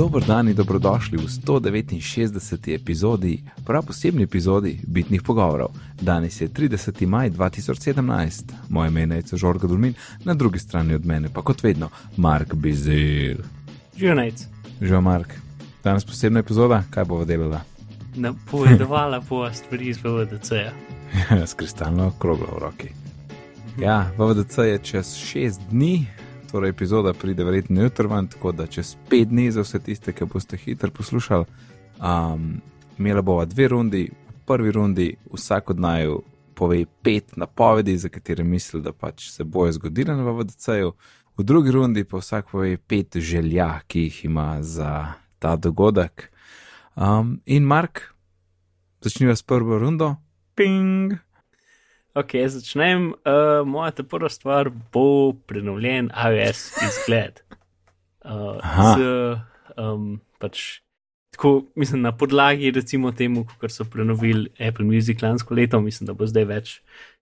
Dobro dan in dobrodošli v 169. epizodi, prav posebni epizodi Bitnih pogovorov. Danes je 30. maj 2017, moje ime je Žorga Dulmin, na drugi strani od mene pa kot vedno Mark Bizel. Žunajc. Že Mark, danes posebna epizoda, kaj bo delala? Napovedovala bo stvari iz VDC-ja. S kristalno kroglo v roki. Ja, VDC je čez šest dni, torej epizoda pride verjetno jutro ven, tako da čez pet dni za vse tiste, ki boste hitro poslušali. Um, imela bova dve rundi, v prvi rundi vsak od naju pove pet napovedi, za katere misli, da pač se bojo zgodile na VDC-ju, v drugi rundi pa vsak pove pet želja, ki jih ima za ta dogodek. Um, in Mark, začniva s prvo rundo. Ping! Ok, začnem. Uh, moja ta prva stvar bo prenovljen iOS izgled. Uh, z, um, pač, tako, mislim, na podlagi, recimo, temu, kar so prenovili Apple Music lansko leto, mislim, da bo zdaj več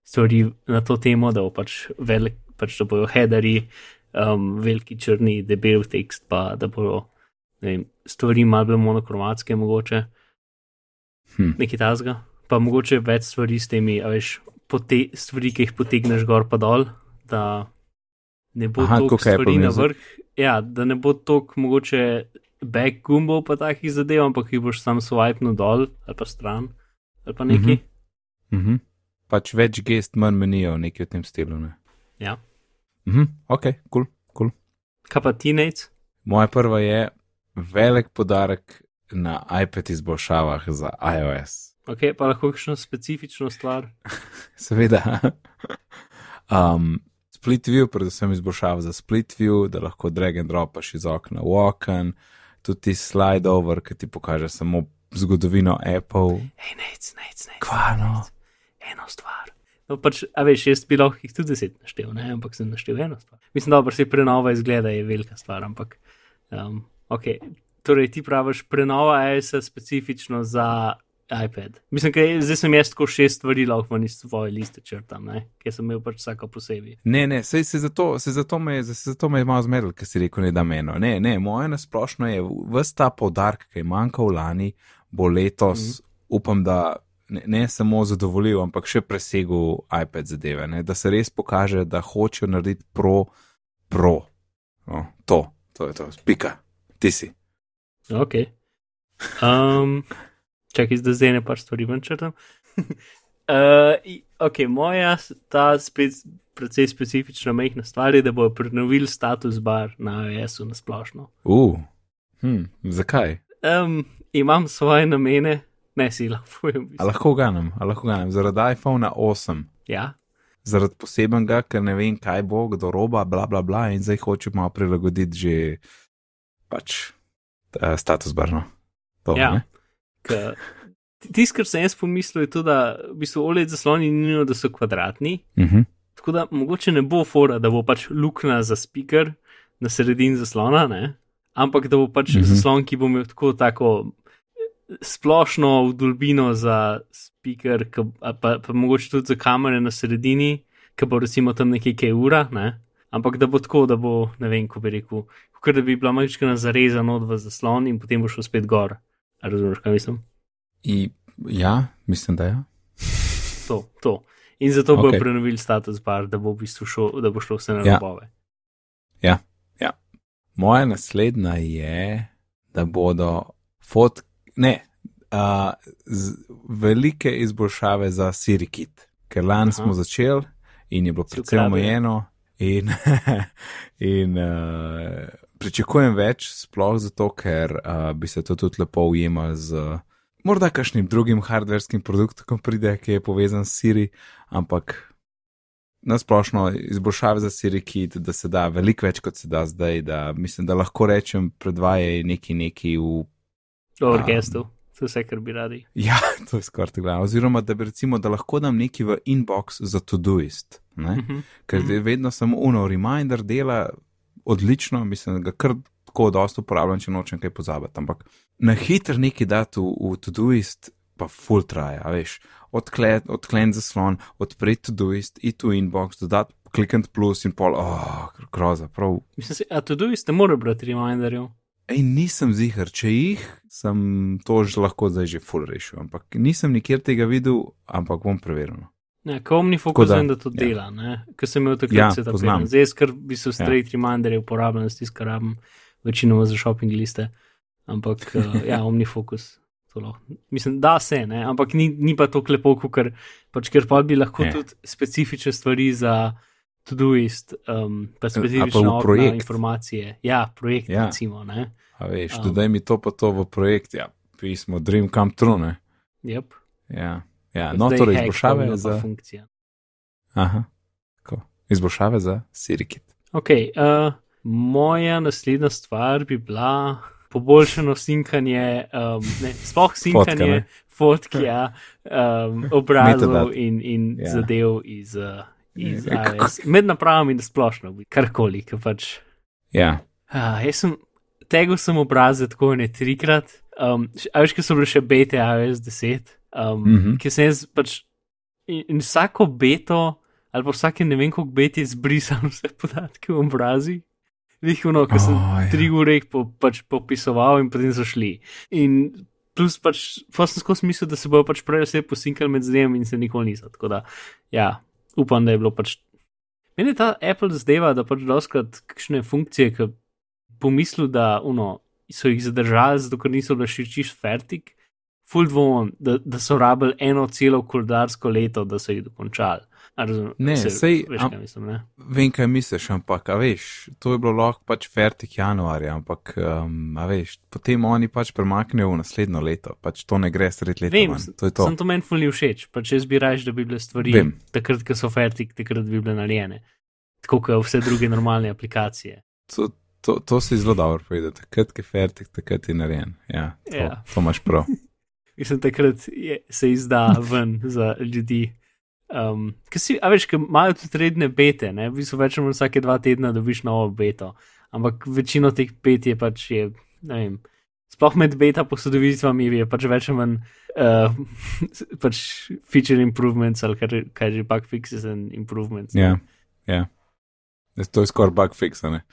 stvari na to temo, da bo pač velik, pač da bojo headeri, um, veliki črni, debel tekst, pa da bojo vem, stvari malo bolj monokromatske, mogoče. Hm. Nekaj tasga. Pa mogoče več stvari s temi, veš, pote, stvari, ki jih potegneš gor pa dol, da ne bo tako stvari na vrh. Ja, da ne bo toliko mogoče back gumbov pa takih zadev, ampak jih boš sam swipnil dol ali pa stran ali pa neki. Mhm. Mhm. Pač več gest, manj menijo, nekaj v tem stilu. Ne? Ja. Mhm. Ok, kul. Cool. Kaj pa teenage? Moja prva je velik podarek na iPad izboljšavah za iOS. Ok, pa lahko kakšno specifično stvar. Seveda. um, split view, predvsem izboljšava za split view, da lahko drag and dropaš iz okna v oken, tudi ti slide over, ki ti pokaže samo zgodovino Apple. Hej, nec, nec, nec. Kvano. nec. Eno stvar. No, pač, a veš, jaz bi lahko jih tudi deset naštel, ne? ampak sem naštel eno stvar. Mislim, da se prenova izgleda je velika stvar, ampak um, ok. Torej, ti praviš prenova iOS specifično za iPad. Mislim, da zdaj sem jaz tako šest stvari lahko iz svoje liste črtam, ne? ker sem imel pač vsako posebej. Ne, ne, sej se zato, se zato me, se zato me je malo zmedel, ker si rekel, ne da meno. Ne, ne, moje nasplošno je, vse ta poudarek, ki je manjkal lani, bo letos, mm. upam, da ne, ne samo zadovoljil, ampak še presegel iPad zadeve, ne, da se res pokaže, da hočejo narediti pro, pro. No, to, to je to, pika, ti si. Ok. Um, čakaj, zdaj zdaj ne pač stvari ven črtam. uh, i- ok, moja ta spet precej specifična mehna stvar je, da bojo prenovili status bar na iOS-u na splošno. Uh, hm, zakaj? Um, imam svoje namene, ne si lahko povem. A lahko ganem, a lahko ganem, zaradi iPhona 8. Ja, zaradi posebenega, ker ne vem, kaj bo, kdo roba, bla, bla, bla, in zdaj hoče malo prilagoditi že pač uh, status barno. To, Ja. ne? Ker tisto, kar sem jaz pomislil, je to, da v bistvu OLED zasloni ni nujno, da so kvadratni. Mhm. Tako da mogoče ne bo fora, da bo pač luknja za speaker na sredini zaslona, ne? ampak da bo pač mm Mhm. -hmm. zaslon, ki bo imel tako, tako splošno vdolbino za speaker, ke, a pa, pa mogoče tudi za kamere na sredini, ki bo recimo tam nekaj kaj ura, ne? ampak da bo tako, da bo ne vem, ko bi rekel, kot da bi bila majčkana zarezana od v zaslon in potem bo šel spet gor. A razumeš, kaj mislim? I, ja, mislim, da ja. To, to. In zato okay. Bojo prenovili status bar, da bo v bistvu šlo, da bo šlo vse na Ja. robove. Moja naslednja je, da bodo fot, ne, uh, z, velike izboljšave za SiriKit, ker lani smo začeli in je bilo precej ukradel. omejeno, in, in uh, pričakujem več, sploh zato, ker uh, bi se to tudi lepo ujemal z morda kakšnim drugim hardverskim produktom, ko pride, ki je povezan s Siri, ampak nasplošno izboljšave za SiriKit, da se da veliko več, kot se da zdaj, da mislim, da lahko rečem, predvajaj neki neki v. V Um, orkestru, to je vse, kar bi radi. Ja, to je skoraj tako. Oziroma, da bi recimo, da lahko dam neki v inbox za Todoist, ne? Mhm. ker Mhm. je vedno samo uno, reminder dela odlično, mislim, da ga kar tako dosto uporabljam, če nočem kaj pozabiti. Ampak na hitro neki dati v, v Todoist, pa full traja, a veš. Odklen, odklen zaslon, odpreti Todoist, iti v inbox, dodati klikant plus in pol, oh, groza, prav. Mislim, se, a tudi ste morali brati reminderjev. Ej, nisem zihar, če jih, sem to že lahko zdaj že full rešil, ampak nisem nikjer tega videl, ampak bom preveril. Ja, ko OmniFocus da, vem, da to ja. dela? Ker sem imel takrat Ja, se ta poznam. problem. Zdaj, ker bi se straight ja. reminderje uporabljal, s tistim, kar rabim, večinoma za shopping liste. Ampak, uh, ja, OmniFocus. to lahko- Mislim, da se, ne? ampak ni, ni pa to lepo, ker, pač, ker pa bi lahko Ne. tudi specifične stvari za Todoist, um, pa specifične v okna, projekt. informacije. Ja, projekt, Ja. ja. recimo. Ne? A veš, Um. dodaj mi to pa to v projekt, ja, pismo Dream Come True, ne? Yep. Ja, ja. no, torej izboljšave za, funkcija. aha, tako, izboljšave za SiriKit. Ok, uh, moja naslednja stvar bi bila poboljšano sinkanje, um, ne, sploh sinkanje ne? fotk, ja, um, obrazov in, in Ja. zadev iz, uh, iz iOS, med napravami in splošno, karkoli, ki pač. Ja, Uh, jaz sem tegel sem obraze tako ne trikrat, um, a veš, ki so bile še bete iOS 10, um, mm. -hmm. ki sem jaz pač in, in vsako beto ali pa vsake ne vem koliko bet je zbrisal vse podatke v obrazi. Vihuno, ko sem oh, ja. tri ure po, pač popisoval in potem so šli. In plus pač, pa sem skozi mislil, da se bojo pač prej vse posinkali med zdaj in se nikoli niso. Tako da, ja, upam, da je bilo pač. Meni ta Apple zdeva, da pač doskrat kakšne funkcije, ki pomislil, da uno, so jih zadržali, zato ker niso bile še čist fertik, full dvom, da, da so rabili eno celo koledarsko leto, da so jih dokončali. Razum- Ne, se- sej, veš, am- kaj mislim, ne? vem, kaj misliš, ampak, a veš, to je bilo lahko pač fertik januarja, ampak, um, a veš, potem oni pač premaknejo v naslednjo leto, pač to ne gre sred leta. Vem, sem to je to. sem to meni fulni všeč, pa če zbiraš, da bi bile stvari Vem. takrat, ko so fertik, takrat bi bile narejene. Tako kot vse druge normalne aplikacije. To, to, to si zelo dobro povedal, takrat, ko je fertik, takrat je narejen. Ja, to, Ja. to imaš prav. Mislim, takrat je, se izda ven za ljudi. Um, ker si, a veš, imajo tudi redne bete, ne, v bistvu več ali manj vsake dva tedna dobiš novo beto, ampak večino teh bet je pač, je, ne vem, sploh med beta posodovitvami je pač več ali manj uh, pač feature improvements ali kar, kar že bug fixes and improvements. ne. Ja, ja. To je skoraj bug fix, ne?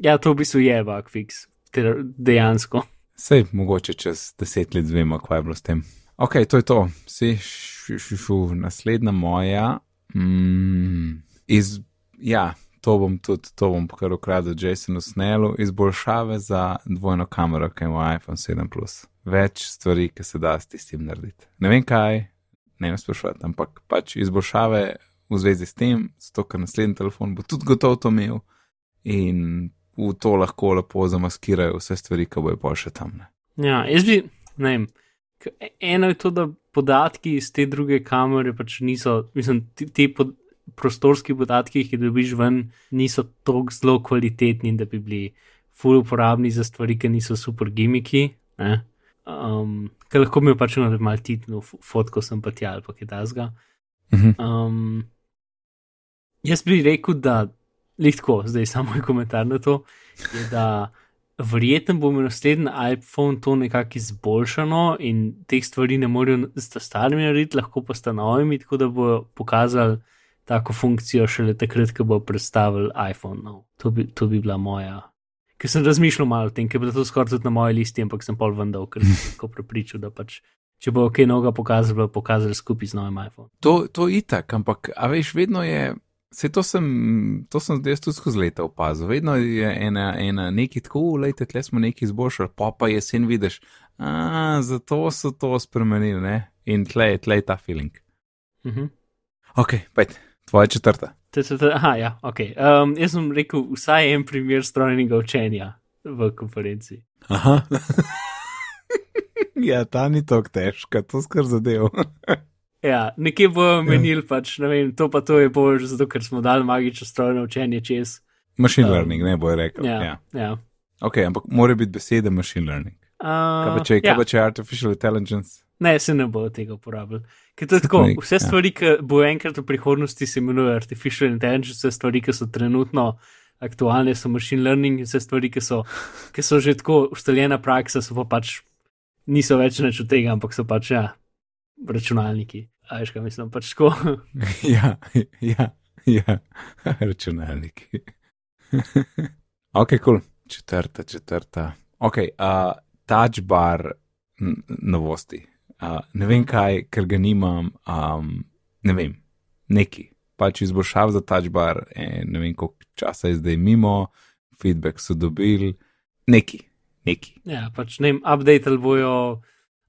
Ja, to v bistvu je bug fix, dejansko. Sej, mogoče čez deset let zvemo, kaj je bilo s tem. Ok, to je to. Si, šu, šu, šu, naslednja moja. Mm, iz, ja, to bom tudi, to bom kar ukradel Jasonu Snellu, izboljšave za dvojno kamero, ki ima iPhone 7 Plus. Več stvari, ki se da s tistim narediti. Ne vem kaj, ne vem sprašovati, ampak pač izboljšave v zvezi s tem, zato ker naslednji telefon bo tudi gotovo to imel in v to lahko lepo zamaskirajo vse stvari, ki bojo pa še tam. Ne. Ja, jaz bi, ne vem, k- eno je to, da podatki iz te druge kamere pač niso, mislim, ti, ti pod, prostorski podatki, ki jih dobiš ven, niso tako zelo kvalitetni, da bi bili full uporabni za stvari, ki niso super gimiki. ne. Um, ker lahko mi pač da malo titno, fotko sem pa tja ali pa kaj tasga. Mhm. Um, jaz bi rekel, da lihtko, zdaj samo moj komentar na to, je, da verjetno bo imel naslednji iPhone to nekako izboljšano in teh stvari ne morejo z starimi narediti, lahko pa sta novimi, tako da bo pokazali tako funkcijo šele takrat, ko bo predstavil iPhone. No. To, bi, to bi bila moja. Ker sem razmišljal malo o tem, ker je bilo to skoraj tudi na moji listi, ampak sem pol vendal, ker sem tako prepričal, da pač. Če bo kaj novega pokazali, bo pokazali skupaj z novim iPhone. To, to je itak, ampak, a veš, vedno je. Vse to sem, to sem zdaj tudi skozi leta opazil. Vedno je ena, ena neki tako, lejte, tle smo neki izboljšali, pa pa jesen vidiš, a zato so to spremenili, ne? In tle je, tle je ta feeling. Uh -huh. Ok, pet, tvoja četrta. Aha, ja, ok. Um, jaz sem rekel, vsaj en primer strojnega učenja v konferenci. Aha. ja, ta ni tako težka, to skr zadev. Ja, nekje bojo menili, pač, ne vem, to pa to je bolj, zato ker smo dali magično strojno učenje čez. Machine Um, learning, ne bo rekel. Ja, Ja. ja. ja. Ok, ampak mora biti beseda machine learning. Kaj pa če, Uh, kaj ja. pa če artificial intelligence? Ne, se ne bo tega uporabljal. Ker to je tako, vse ja. stvari, ki bo enkrat v prihodnosti se imenujejo artificial intelligence, vse stvari, ki so trenutno aktualne, so machine learning, in vse stvari, ki so, ki so že tako ustaljena praksa, so pa pač niso več nič od tega, ampak so pač ja, računalniki. A veš, kaj mislim, pač tako. ja, ja, ja, računalniki. ok, kul. Cool. četrta, četrta. Ok, uh, touch bar novosti. Uh, ne vem kaj, ker ga nimam, um, ne vem, neki. Pač izboljšav za touch bar, e, ne vem koliko časa je zdaj mimo, feedback so dobili, neki, neki. Ja, pač ne vem, update ali bojo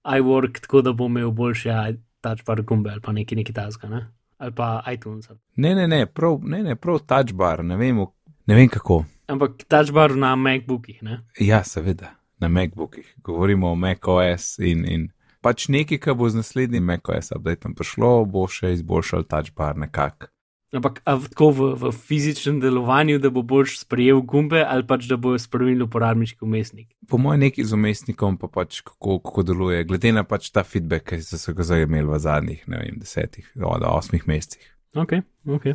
iWork, tako da bo imel boljše i- touch bar gumbe ali pa neki neki taska, ne? ali pa iTunes. Ne, ne, ne, prav, ne, ne, prav touch bar, ne vem, ne vem kako. Ampak touch bar na MacBookih, ne? Ja, seveda, na MacBookih. Govorimo o macOS in, in pač nekaj, kar bo z naslednjim macOS updateom prišlo, bo še izboljšal touch bar nekako. Ampak tako v, v fizičnem delovanju, da bo boljš sprejel gumbe ali pač da bo spremenil uporabniški umestnik. Po mojem, neki z umestnikom, pa pač kako, kako deluje, glede na pač ta feedback, ki so ga zdaj imeli v zadnjih, ne vem, desetih, od osmih mesecih. Ok, ok.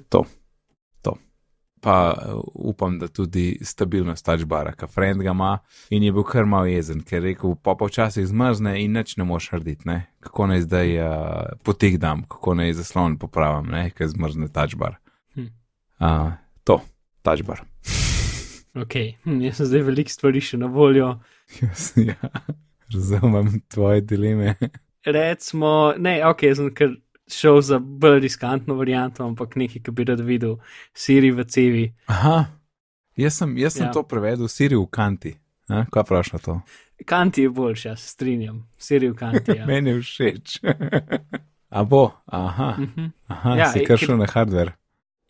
Pa uh, upam, da tudi stabilnost touchbara, ki friend ga ima in je bil kar mal jezen, ker je rekel, pa počasi zmrzne in nič ne moš narediti, ne? kako naj zdaj uh, potek dam, kako naj zaslon popravim, ne? ker zmrzne touchbar. Hm. Uh, to, touchbar. Ok, hm, jaz sem zdaj veliko stvari še na voljo. ja, razumem tvoje dileme. Recimo, ne, ok, sem kar šel za bolj riskantno varianto, ampak nekaj, ki bi rad videl, Siri v cevi. Aha, jaz sem, jaz sem Ja. to prevedel, Siri v kanti. A, kaj praviš na to? Kanti je boljši, jaz strinjam. Siri v kanti. Ja. Meni je všeč. A bo, aha, Mhm. aha Ja, si kar šel na hardware.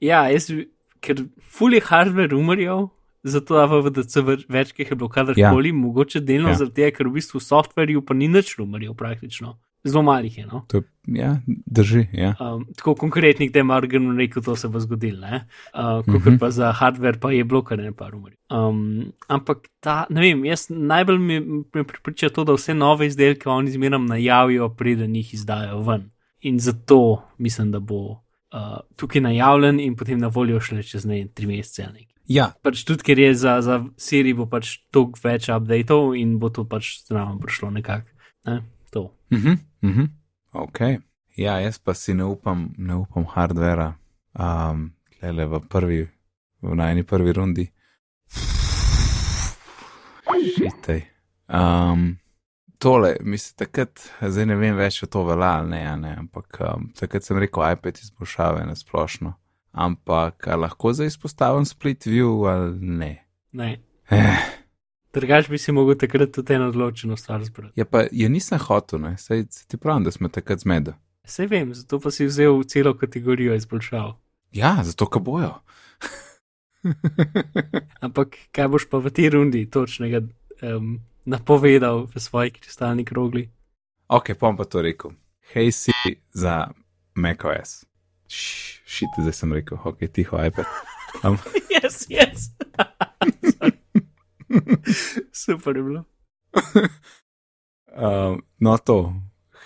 Ja, jaz, ker fully hardware umrl, zato v VDC več, ki je bilo kadarkoli, ja. mogoče delno Ja. zaradi tega, ker v bistvu softverju pa ni nič umrl praktično. Zelo malih je, no. To, ja, drži, ja. Um, tako konkretnih, da je Margan rekel, to se bo zgodilo. Uh, Kot Mhm. pa za hardware pa je bilo kar ne par umrl. Um, ampak ta, ne vem, jaz najbolj me, me pripriča to, da vse nove izdelke oni zmeram najavijo, preden jih izdajo ven. In zato mislim, da bo uh, tukaj najavljen in potem na voljo šele čez ne tri mesece. nekaj. Ja, Pač tudi, ker je za, za Siri bo pač toliko več updateov in bo to pač zraven prišlo nekako. Ne? To. mhm, mhm. ok. Ja, jaz pa si ne upam, ne upam hardvera, um, le v prvi, v najni prvi rundi. Šitaj. Um, tole, mislim, takrat, zdaj ne vem več, če to velja ali ne, a ne, ampak um, takrat sem rekel, iPad izboljšave na splošno. Ampak lahko zdaj izpostavim split view ali ne? Ne. Eh. Drugač bi si mogel takrat tudi eno odločeno stvar zbrati. Ja, pa je nisem hotel, ne, saj se ti pravim, da smo takrat zmedli. Sej vem, zato pa si vzel celo kategorijo izboljšav. Ja, zato ka bojo. Ampak kaj boš pa v tej rundi točnega um, napovedal v svoji kristalni krogli? ok, pom pa to rekel. Hej si za macOS. Šš, Šit, zdaj sem rekel, ok, tiho iPad. Um, Yes, yes. Super je bilo. um, no, to,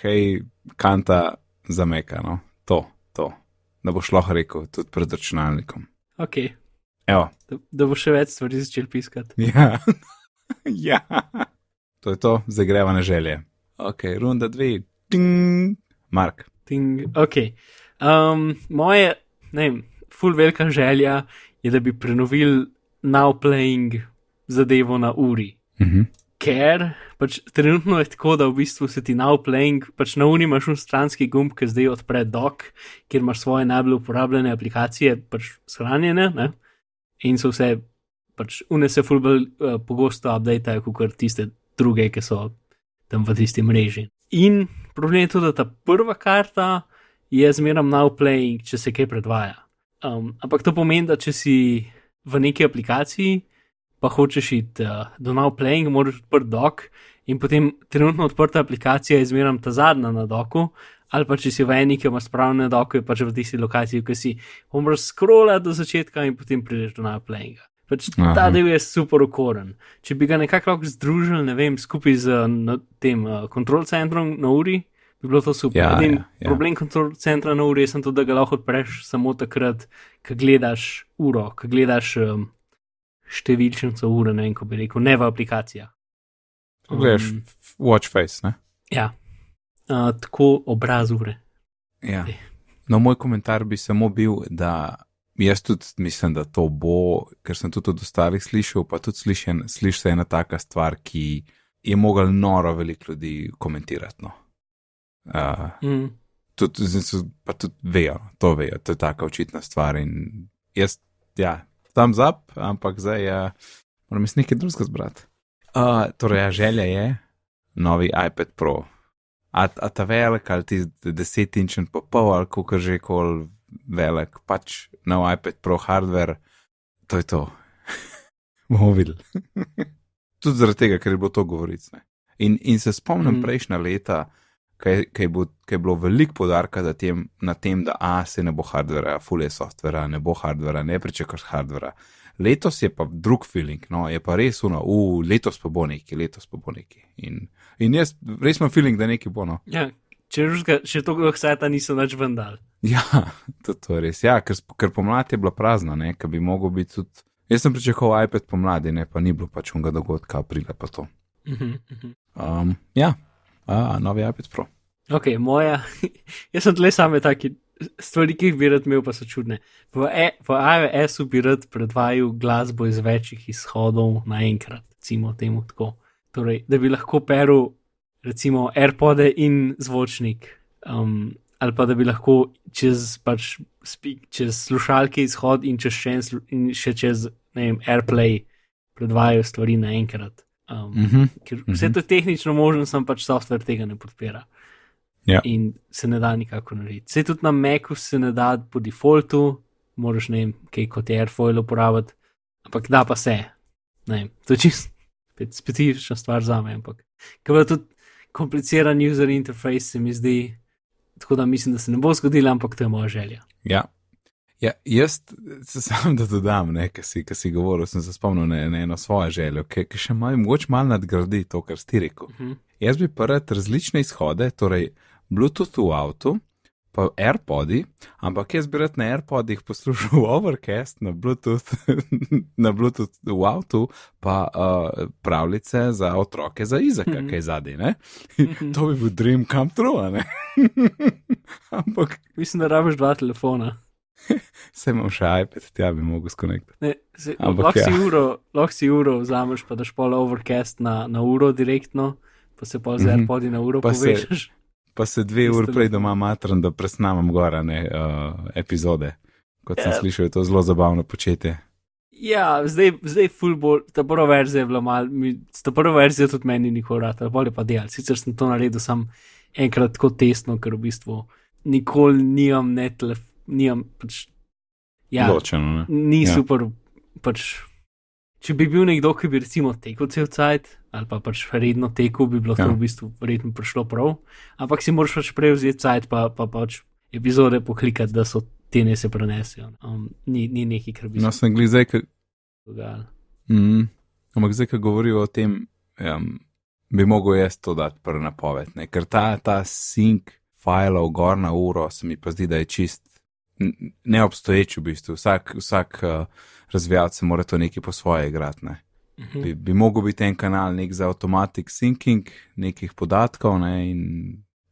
hej, kanta za meka, no, to, to. Da boš lahko rekel tudi pred računalnikom. Ok, Evo, da, da bo še več stvari začel piskati. ja. ja. To je to, zdaj greva na želje. Ok, runda dve, ting, Mark. Ting, ok. Um, moje, ne vem, full velika želja je, da bi prenovili now playing zadevo na uri. Mhm. Ker pač trenutno je tako, da v bistvu se ti now playing, pač na uni imaš un stranski gumb, ki zdaj odpre dock, kjer imaš svoje najbolj uporabljene aplikacije pač shranjene ne? in so vse, pač une se full bolj uh, pogosto updateajo, kot tiste druge, ki so tam v tisti mreži. In problem je tudi, da ta prva karta je zmeram now playing, če se kaj predvaja. Um, ampak to pomeni, da če si v neki aplikaciji, pa hočeš iti uh, do now playing, moraš odprti dok in potem trenutno odprta aplikacija je zmeram ta zadnja na doku. Ali pa če si v eni, ki ima spravne doke, je pač v tisti lokaciji, ki si moraš scrollati do začetka in potem prideš do now playinga. Pač Aha. ta del je super okoren. Če bi ga nekako združili, ne vem, skupaj z na, tem uh, kontrol centrom na uri, bi bilo to super. Ja, Edini ja, ja. Problem kontrol centra na uri je samo to, da ga lahko odpreš samo takrat, ko gledaš uro, ko gledaš um, številčnico ure, ne vem, ko bi rekel, ne v aplikacijah. Gledaš, Um, watch face, ne? ja, uh, tako obraz ure. Ja. No, moj komentar bi samo bil, da jaz tudi mislim, da to bo, ker sem tudi od ostalih slišal, pa tudi slišen, sliši se ena taka stvar, ki je mogla noro veliko ljudi komentirati. No. Uh, Mm. tudi, pa tudi vejo, to vejo, to je taka očitna stvar. In jaz, ja, tam zap, ampak zdaj ja, moram si nekaj drugega zbrati. Uh, torej, ja, želja je novi iPad Pro. A, a ta velik ali ti 10 inčen pa pol ali kako že kol velik, pač nov iPad Pro hardware, to je to. Bomo videli. Tudi zaradi tega, ker je bilo to govoric. Ne. In, in se spomnim mm. prejšnja leta, kaj, je bilo veliko podarka tem, na tem, da a se ne bo hardvera, full je softvera, ne bo hardvera, ne pričakaš hardvera. Letos je pa drug feeling, no, je pa res uno, uh, letos pa bo neki, letos pa bo neki. In, in jaz res imam feeling, da neki bo no. Ja, če ruska, še toliko hseta niso več vendal. Ja, to, to je res. Ja, ker, ker pomlad je bila prazna, ne, ker bi mogel biti tudi. Jaz sem pričakoval iPad pomladi, ne, pa ni bilo pač unga dogodka, aprila pa to. Mhm, mhm. Um, ja, a, novi iPad Pro. Ok, moja, jaz sem tle same taki stvari, ki jih bi rad imel, pa so čudne. V, e, v iOS-u bi rad predvajal glasbo iz večjih izhodov naenkrat, recimo temu tako. Torej, da bi lahko peril recimo AirPode in zvočnik. Um, ali pa da bi lahko čez, pač, speak, čez slušalke izhod in, čez še, en in še čez ne vem, AirPlay predvajal stvari naenkrat. Um, Mhm. ker vse to je tehnično možno, sem pač software tega ne podpira. Ja. In se ne da nikako narediti. Vse tudi na Macu se ne da po defaultu, moraš ne vem, kaj kot je Airfoil uporabiti, ampak da pa se. Ne vem, to je čist specifična stvar za me, ampak ker je tudi kompliciran user interface, se mi zdi, tako da mislim, da se ne bo zgodilo, ampak to je moja želja. Ja. Ja, jaz se sam da dodam, ne, kar si, kar si govoril, sem se spomnil na, na eno svojo željo, ki, ki še malo, mogoče malo nadgradi to, kar si rekel. Mhm. Jaz bi rad različne izhode, torej Bluetooth v avtu, pa AirPodi, ampak jaz bi rad na AirPodih poslušal Overcast, na Bluetooth, na Bluetooth v avtu, pa uh, pravljice za otroke, za Izaka, Mhm. kaj zadaj, ne? Mhm. To bi bil dream come true, ne? ampak Mislim, da rabiš dva telefona. se imam še iPad, tja bi mogel skonektati. Se, lahko, ja. si uro, lahko si uro vzameš, pa daš pol overcast na, na uro direktno, pa se pol z Mhm. AirPodi na uro Pa se- povežeš. Pa se dve uri prej doma matram, da presnamem gora ne uh, epizode. Kot sem Ja. slišal, je to zelo zabavno početje. Ja, zdaj, zdaj full bolj, ta prva verzija je bila mal, mi, ta prva verzija tudi meni nikoli rata, bolje pa del. Sicer sem to naredil sam enkrat tako tesno, ker v bistvu nikoli nimam ne telef, nimam pač. Ja, Ločeno, ne? ni Ja. super. Pač, če bi bil nekdo, ki bi recimo tekel cel cajt, ali pa pač redno tekel, bi bilo ja. To v bistvu verjetno prišlo prav. Ampak si moraš pač prej vzeti cajt, pa, pa pač epizode poklikati, da so te ne se prenesejo. Um, ni, ni nekaj, kar bi No, se sem gledal zdaj, dogajalo. mm, ampak zdaj, ko govorijo o tem, um, bi mogel jaz to dati prvi napoved, ne? ker ta, ta sink filov gor na uro se mi pa zdi, da je čist neobstoječ v bistvu. Vsak, vsak uh, razvijalec mora to nekaj po svoje igrati. Ne? Mhm. bi, bi mogel biti en kanal nek za automatic syncing nekih podatkov, ne, in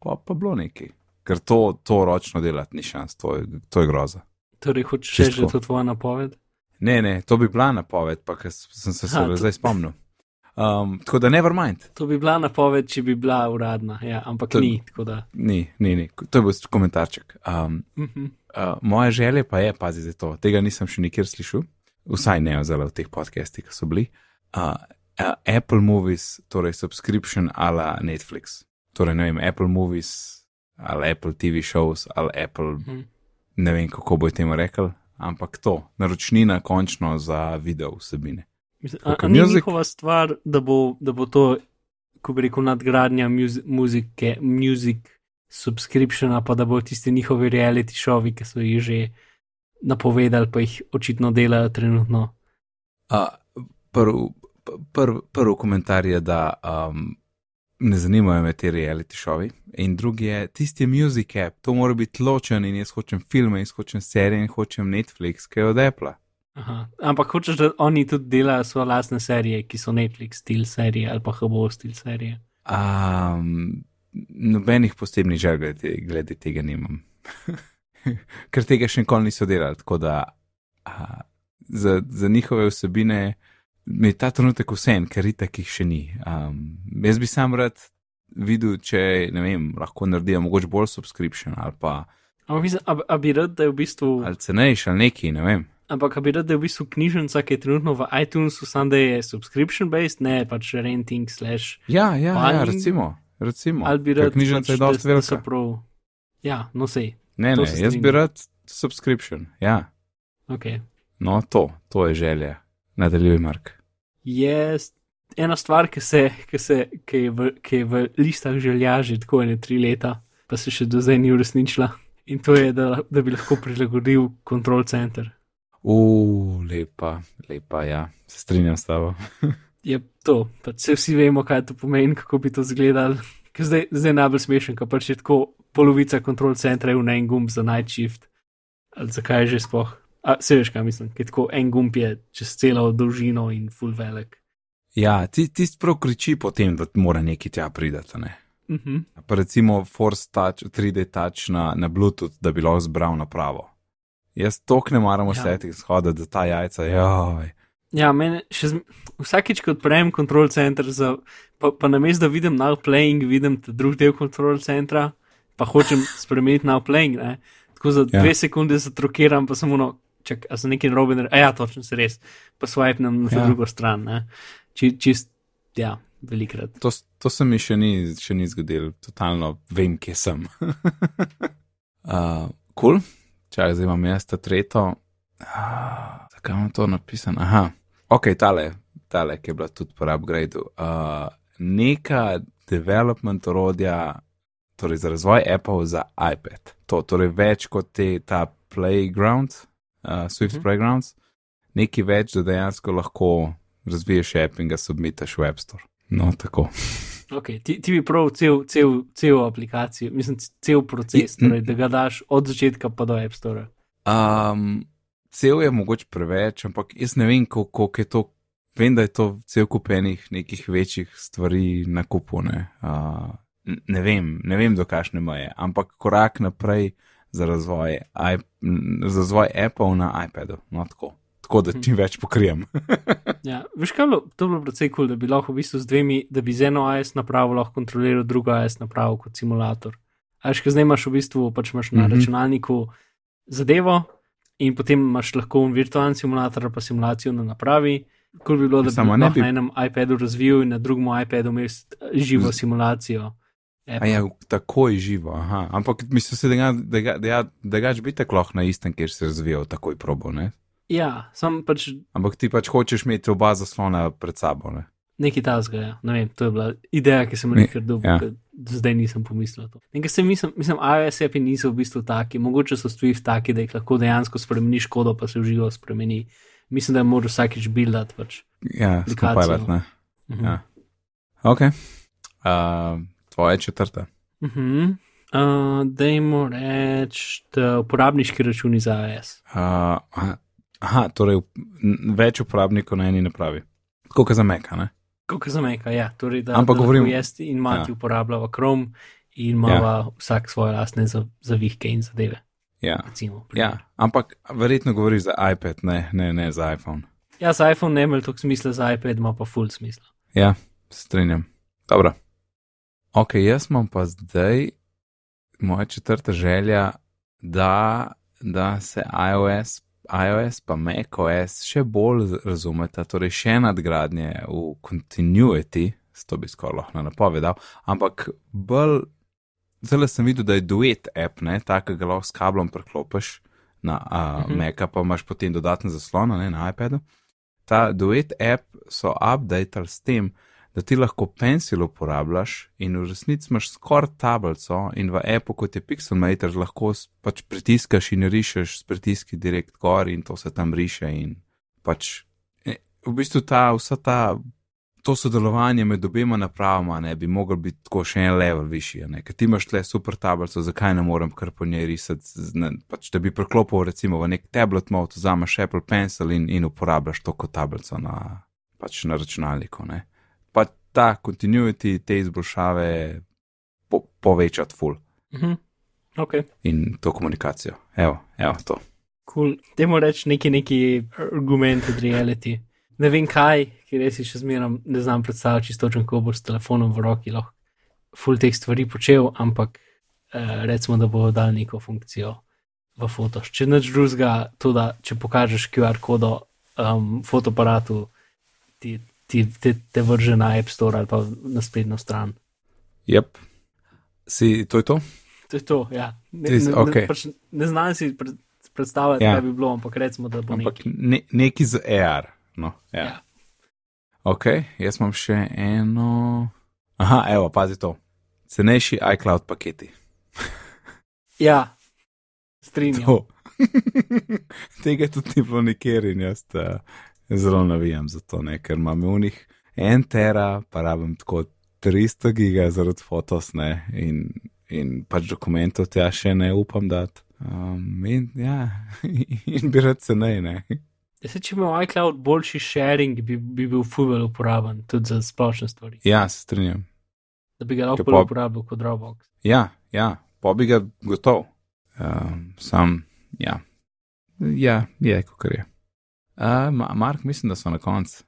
pa, pa bilo nekaj. Ker to, to ročno delati ni šans, to je, to je groza. Torej, hočeš reči, da je to tvoja napoved? Ne, ne, to bi bila napoved, pa sem se Ha, zdaj spomnil. Um, tako da never mind, To bi bila napoved, če bi bila uradna, ja, ampak To- ni. tako Da, ni, ni, ni. to je bil komentarček. Um, mhm. uh, moje želje pa je, pazi za to, tega nisem še nikjer slišal, vsaj ne zelo v teh podcastih, ki so bili. Uh, uh, Apple Movies, torej subscription ala Netflix. Torej, ne vem, Apple Movies ali Apple TV shows ali Apple, Mhm. ne vem kako bo temu rekel, ampak to, naročnina končno za video vsebine. Mislim, a, a ni music? njihova stvar, da bo, da bo to, ko bi rekel, nadgradnja muzi- muzike, music subscriptiona, pa da bo tisti njihovi reality šovi, ki so jih že napovedali, pa jih očitno delajo trenutno. Prvi prv, prv komentar je, da um, ne zanimajo me te reality šovi, in drugi je tisti je music app, to mora biti ločen in jaz hočem filme, jaz hočem serije in hočem Netflix, ki je od Apple. Aha. Ampak hočeš, da oni tudi delajo svoje lastne serije, ki so Netflix stil serije ali pa HBO stil serije. Um, nobenih posebnih želj glede, glede tega nimam. Ker tega še nikoli niso delali, tako da a, za, za njihove vsebine mi je ta trenutek vse en, ker itak jih še ni. Um, jaz bi sam rad videl, če ne vem, lahko naredijo mogoče bolj subscription ali pa. Ampak bi rad, da je v bistvu. Ali cenejš ali neki, ne vem. Ampak bi rad, da je v bistvu knjižnica, ki je trenutno v iTunesu, samo da je subscription based, ne pač renting slash. Ja, ja, ja Buying? recimo. recimo. Ali bi rad. Knjižnica je pač, dosti da- da so velika. Prav, ja, no sej. Ne, ne, se jaz bi rad subscription. Ja, Okay. no to, to je želja. Nadaljuj, Mark. je s- ena stvar, ki, se, ki, se, ki, je v, ki je v listah želja že tako ene tri leta, pa se še do zdaj ni uresničila. In to je, da, da bi lahko prilagodil kontrol center. Lepa, lepa, ja, se strinjam s tabo. Je to, pač se vsi vemo, kaj to pomeni, kako bi to izgledalo. Ker Zdaj, zdaj najbolj smešen, ker pač je tako polovica kontrol centra je v en gumb za night shift. Ali zakaj je že spoh? A, se veš, kaj mislim, ker tako en gumb je čez celo dolžino in full velik. Ja, ti, ti sprav kriči potem, da mora neki tja pridati. Ne? Uh -huh. Pa recimo Force Touch, 3D Touch na, na Bluetooth, da bi lahko zbral napravo. Jaz tok ne maram Ja. vsetih shoditi, da ta jajca, joj. Ja, meni še zm... vsakič, ko odprem kontrol center, za... pa, pa na mestu, da vidim now playing, vidim drugi del kontrol centra, pa hočem spremeniti now playing. Ne? Tako za Ja. dve sekunde se trokiram, pa samo no, čak, a sem neki roben, a ja, točno se res, pa swipnem na ja. drugo stran. ne. Či, čist, ja, velikrat. To, to se mi še ni, še ni zgodilo, totalno vem, kje sem. uh, cool, čakaj, zdaj imam jaz ta tretjo. Uh, zakaj imam to napisano? Aha, ok, tale, tale, ki je bila tudi po upgradeu. Uh, neka development orodja, torej za razvoj Apple za iPad. To, torej več kot te, ta Playground, uh, Swift Mhm. Playgrounds, nekaj več, da dejansko lahko razviješ app in ga submitaš v App Store. No, tako. Okay, ti, ti bi prav cel, cel, cel aplikacijo, mislim, cel proces, torej, da ga daš od začetka pa do App Store. Um, cel je mogoče preveč, ampak jaz ne vem, koliko je to. Vem, da je to cel kup enih nekih večjih stvari na kupu. Ne, uh, ne vem, ne vem, do kakšne meje, ampak korak naprej za razvoj, za razvoj Apple na iPadu. No, tako. Tako da čim več pokrijem. Ja, veš kaj, je bilo? to bi bilo precej kul, cool, da bi lahko v bistvu z dvemi, da bi z eno AS napravo lahko kontroliral drugo AS napravo kot simulator. A veš, kaj zdaj imaš v bistvu, pač imaš na Mhm. računalniku zadevo in potem imaš lahko virtualni simulator pa simulacijo na napravi. Kul bi bilo, da bi Samo lahko bi- na enem iPadu razvil in na drugem iPadu imel živo simulacijo. A ja, takoj živo. Aha. Ampak mislim, da ga, da ga, da ga, da ga bi tako lahko na istem, kjer se je razvijal, takoj probo. Ne? Ja, sam pač Ampak ti pač hočeš imeti oba zaslona pred sabo. Ne? nekaj tasga. Ja. Ne vem, to je bila ideja, ki sem jo Ne, nekaj dobil, ja. zdaj nisem pomislil. na to. Nekaj se mislim, mislim, iOS api niso v bistvu taki, mogoče so Swift taki, da jih lahko dejansko spremeniš kodo, pa se v živo spremeni. Mislim, da moraš vsakič buildati. Pač. Ja, skupaj ne. Mhm. Ja. Ok. Uh, tvoje četrte. Mhm. Uh, dajmo reči, uporabniški računi za iOS. Uh, aha, torej več uporabnikov na eni napravi. Tako kot za Meka, ne? Kako za meka, ja. Torej, da, Ampak da govorim- jaz in Mati ja. ja. uporabljava Chrome in imava ja. vsak svoje lastne za- zavihke in zadeve. Ja. Recimo, ja. Ampak verjetno govoriš za iPad, ne, ne, ne za iPhone. Ja, za iPhone ne imel toliko smisla, za iPad ima pa full smisla. Ja, strinjam. Dobro. Ok, jaz imam pa zdaj moja četrta želja, da, da se iOS, iOS pa macOS še bolj razumeta, torej še nadgradnje v continuity, s to bi skoraj lahko napovedal, ampak bolj, zelo sem videl, da je duet app, ne, tako ga lahko s kablom preklopiš na uh, Mhm. Maca, pa imaš potem dodaten zaslon ne, na iPadu. Ta duet app so updated s tem, da ti lahko pencil uporabljaš in v resnici imaš skoraj tablico in v appu, kot je Pixelmator, lahko pač pritiskaš in rišeš s pritiski direkt gor in to se tam riše in pač eh, v bistvu ta, vsa ta, to sodelovanje med obema napravama ne bi moglo biti tako še en level višji, ne, ker ti imaš tle super tablico, zakaj ne morem kar po njej risati, ne, pač da bi preklopil recimo v nek tablet mode, vzameš Apple Pencil in, in uporabljaš to kot tablico na, pač na računalniku, ne ta continuity, te izboljšave po, povečati ful Mhm. Ok. in to komunikacijo. Evo, evo to. Cool. Dajmo reči neki, neki argument od reality. Ne vem kaj, ker res še zmeraj ne znam predstavljati čisto, ko boš s telefonom v roki lahko full teh stvari počel, ampak eh, recimo, da bo dal neko funkcijo v fotoš. Če neč drugega, to da če pokažeš QR kodo um, fotoaparatu, ti, ti, ti te vrže na App Store ali pa na spletno stran. Yep. Si, to je to? To je to, ja. Ne, Tis, ne, okay. ne, pač ne znam si pred, predstavljati, Ja. kaj bi bilo, ampak recimo, da bo Ampak nekaj. ne, neki z AR. No, ja. Ja. Ok, jaz imam še eno. Aha, evo, pazi to. Cenejši iCloud paketi. Ja, strinjam. Tega tudi ni bilo nikjer in jaz uh, zelo navijam za to, ne? ker imam v njih en tera, pa rabim tako 300 giga zaradi fotos ne? in, in pač dokumentov tja še ne upam dati. Um, in, ja, in bi rad cenej, ne. Ja, se, če imel iCloud boljši sharing, bi, bi bil fulvel uporaben tudi za splošne stvari. Ja, se strinjam. Da bi ga lahko bolj pa- uporabil kot Dropbox. Ja, ja, pa bi ga gotov. Um, sam, ja, ja, je, kot je. Uh, Ma- Mark, mislim, da so na koncu.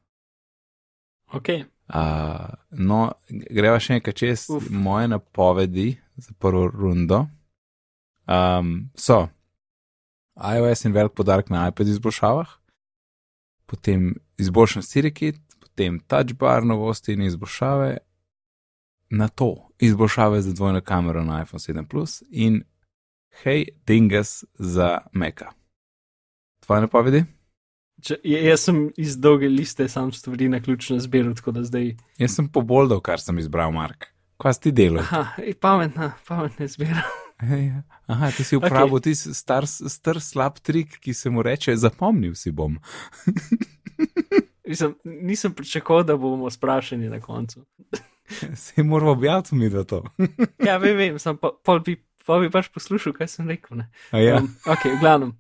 Ok, Uh, no, greva še enkrat čez Uf. Moje napovedi za prvo rundo. Um, so iOS in velik podarek na iPad izboljšavah, potem izboljšan SiriKit, potem Touch Bar novosti in izboljšave, na to izboljšave za dvojno kamero na iPhone 7 Plus in hej, Dingus za Meka. Tvoje napovedi? Če, jaz sem iz dolge liste sam stvari na ključno zbiral, tako da zdaj. Jaz sem poboldal, kar sem izbral, Mark. Kaj si ti delal? Aha, pametna, pametna izbira. Ja. Aha, ti si uporabil okay. tisti star, star slab trik, ki se mu reče: zapomnil si bom. Mislim, nisem pričakoval, da bomo sprašeni na koncu. Se moramo objaviti mi za to. Ja, vem, vem, sem pa, pol bi, pol bi pač poslušal, kaj sem rekel. Ne? A ja. Um, ok, v glavnem.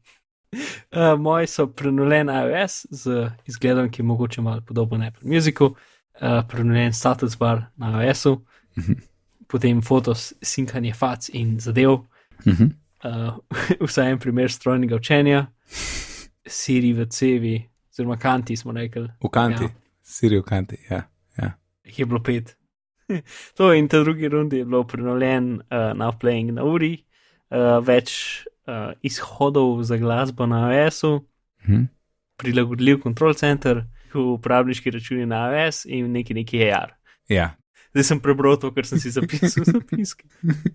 Uh, moji so prenovljen iOS z izgledom, ki je mogoče malo podoben Apple Musicu, uh, prenovljen status bar na iOS-u, Mhm. potem fotos, sinkanje fac in zadev, Mhm. uh, vsaj en primer strojnega učenja, Siri v cevi, oziroma kanti smo rekli, V kanti, Ja. Siri v kanti. Ja. Ja. je bilo pet. to in ta drugi rundi je bilo prenovljen uh, na playing na uri, uh, več uh, izhodov za glasbo na iOS-u, Mhm. prilagodljiv control center, uporabniški računi na iOS in neki neki AR. ja. Zdaj sem prebral to, kar sem si zapisal v zapiski.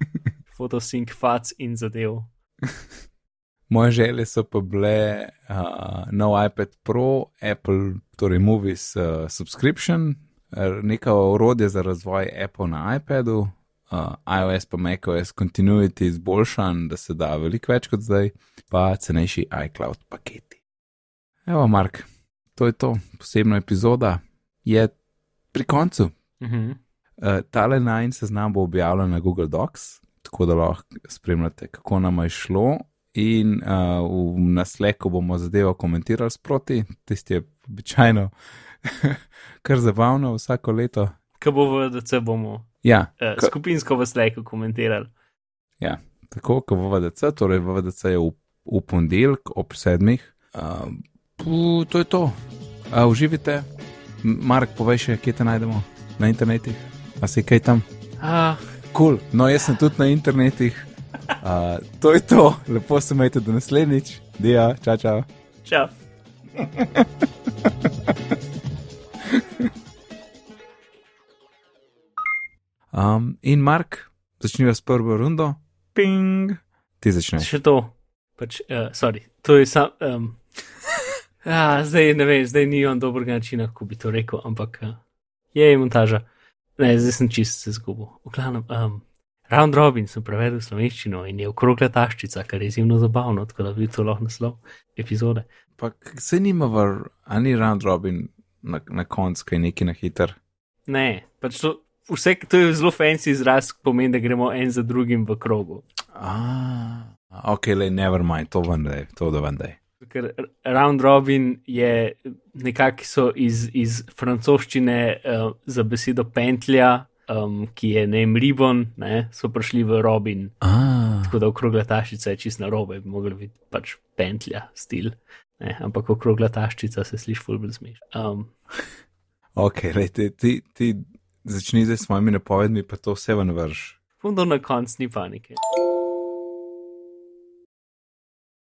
Photosync, fac in zadev. Moje želje so pa bile uh, nov iPad Pro, Apple, torej Movies uh, subscription, uh, neka orodje za razvoj Apple na iPadu, uh, iOS pa macOS continuity izboljšan, da se da veliko več kot zdaj, pa cenejši iCloud paketi. Evo, Mark, to je to, posebna epizoda je pri koncu. Uh -huh. Uh, tale najn seznam bo objavljen na Google Docs, tako da lahko spremljate, kako nam je šlo. In uh, v nasleku bomo zadevo komentirali sproti, tisti je običajno kar zabavno vsako leto. Kaj bo v DC bomo Ja, uh, skupinsko v slajku komentirali. ja tako kot v VDC, torej v VDC je v, v ponedeljek ob sedmih. Uh, pu, to je to. Uh, uživite. Mark, povej še, kje te najdemo na internetu. A si kaj tam? Ah, Cool. No, jaz sem tudi na internetu. Uh, to je to, lepo se majte do naslednjič, dia, čau, čau. čau. Um, in Mark, začniva s prvo rundo, ping, ti začneš. Še to, pač, uh, sorry, to je sam. Um, ah, zdaj ne vem, zdaj ni on dobrega načina, kako bi to rekel, ampak uh, je montaža. Ne, zdaj sem čist se zgubil. V glavnem, um, Round Robin sem prevedel v slovenščino in je okrogla taščica, kar je izjemno zabavno, tako da bi to lahko naslov epizode. Pa se nima var, ani round robin na, na koncu, kaj neki na hiter. Ne, pač to, vse, to je zelo fancy izraz, pomeni, da gremo en za drugim v krogu. Ah, ok, le never mind, to vendaj, to da vendaj. Ker round robin je nekako iz, iz francoščine uh, za besedo pentlja, um, ki je ne vem, ribon, ne, so prišli v robin. Ah, tako da okrogla taščica je čist na robe, bi mogli biti pač pentlja stil. Ne, ampak okrogla taščica se sliši fulbr smeš. Um, ok, lej, ti, ti, ti začni zdaj s svojimi napovedmi, pa to vse ven vrš. Fundo na konc ni panike.